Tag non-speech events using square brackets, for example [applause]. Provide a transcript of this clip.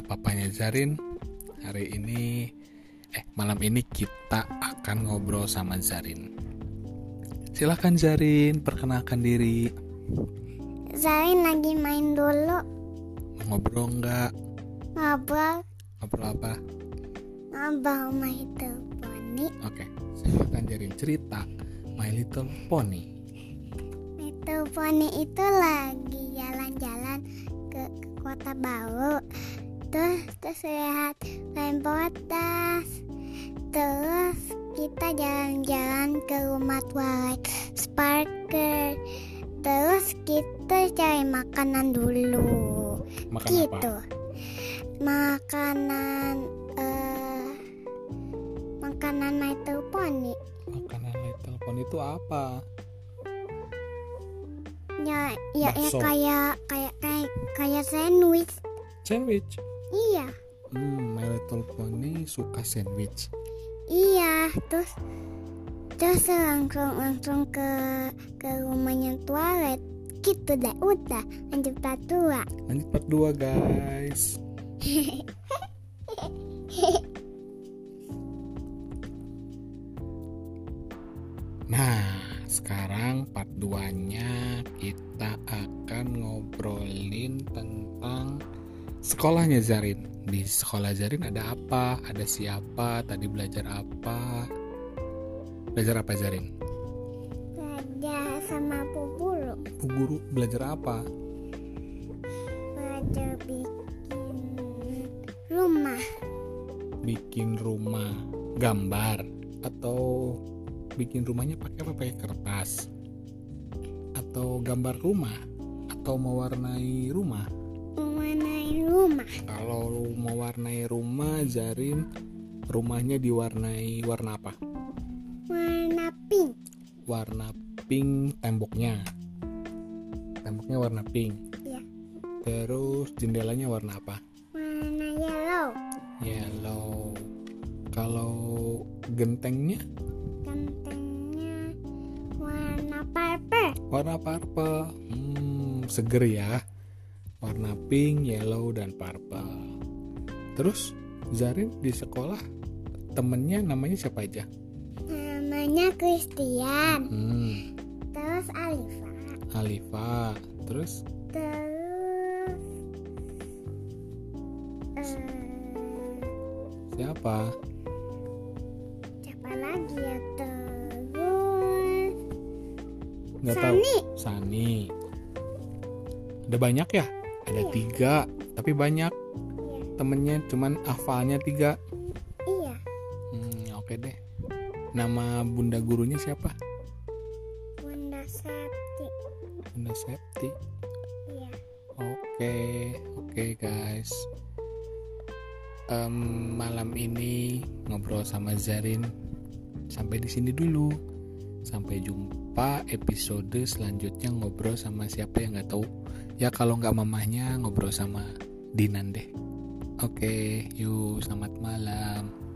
papanya Zarin. Hari ini eh malam ini kita akan ngobrol sama Zarin. Silahkan Zarin, perkenalkan diri. Zarin lagi main dulu Ngobrol nggak? ngobrol Ngobrol apa? ngobrol sama itu poni Oke, silahkan Zarin cerita My Little Pony. itu poni itu lagi jalan-jalan ke, ke kota baru terus terus lihat main potas. Terus kita jalan-jalan ke rumah Twilight Sparkle terus kita cari makanan dulu. Makan gitu. Apa? makanan eh makanan My Pony. Makanan Little Pony itu apa? Ya ya, ya kayak kayak kayak kayak sandwich Sandwich. iya Hmm, My Little Pony suka sandwich. iya terus terus langsung langsung ke ke rumahnya toilet gitu deh udah lanjut part dua Lanjut part 2 guys. [laughs] sekarang part 2-nya kita akan ngobrolin tentang sekolahnya Zarin. Di sekolah Zarin ada apa? Ada siapa? Tadi belajar apa? Belajar apa Zarin? belajar sama bu guru Bu guru belajar apa? belajar bikin rumah bikin rumah gambar atau bikin rumahnya pakai apa? Pakai kertas. Atau gambar rumah. Atau mewarnai rumah. Mewarnai rumah. Kalau mewarnai rumah Zarin rumahnya diwarnai warna apa? Warna pink. Warna pink temboknya. Temboknya warna pink. Iya. terus jendelanya warna apa? Warna yellow. Yellow. Kalau gentengnya purple Warna purple. Hmm, seger ya. Warna pink, yellow, dan purple. Terus Zarin di sekolah temennya namanya siapa aja? namanya Christian Hmm, terus Alifa Alifa. Terus terus eh, siapa? siapa lagi ya Nggak tahu. Sani. Ada banyak ya? Ada Iya. tiga, tapi banyak iya temennya. Cuman hafalnya tiga. iya Hmm, oke deh. Nama bunda gurunya siapa? Bunda Septi Bunda Septi. iya Oke, oke guys. Em, malam ini ngobrol sama Zarin sampai di sini dulu. Sampai jumpa episode selanjutnya ngobrol sama siapa yang nggak tahu. Ya kalau nggak mamahnya ngobrol sama Dinan deh. Oke, yuk selamat malam.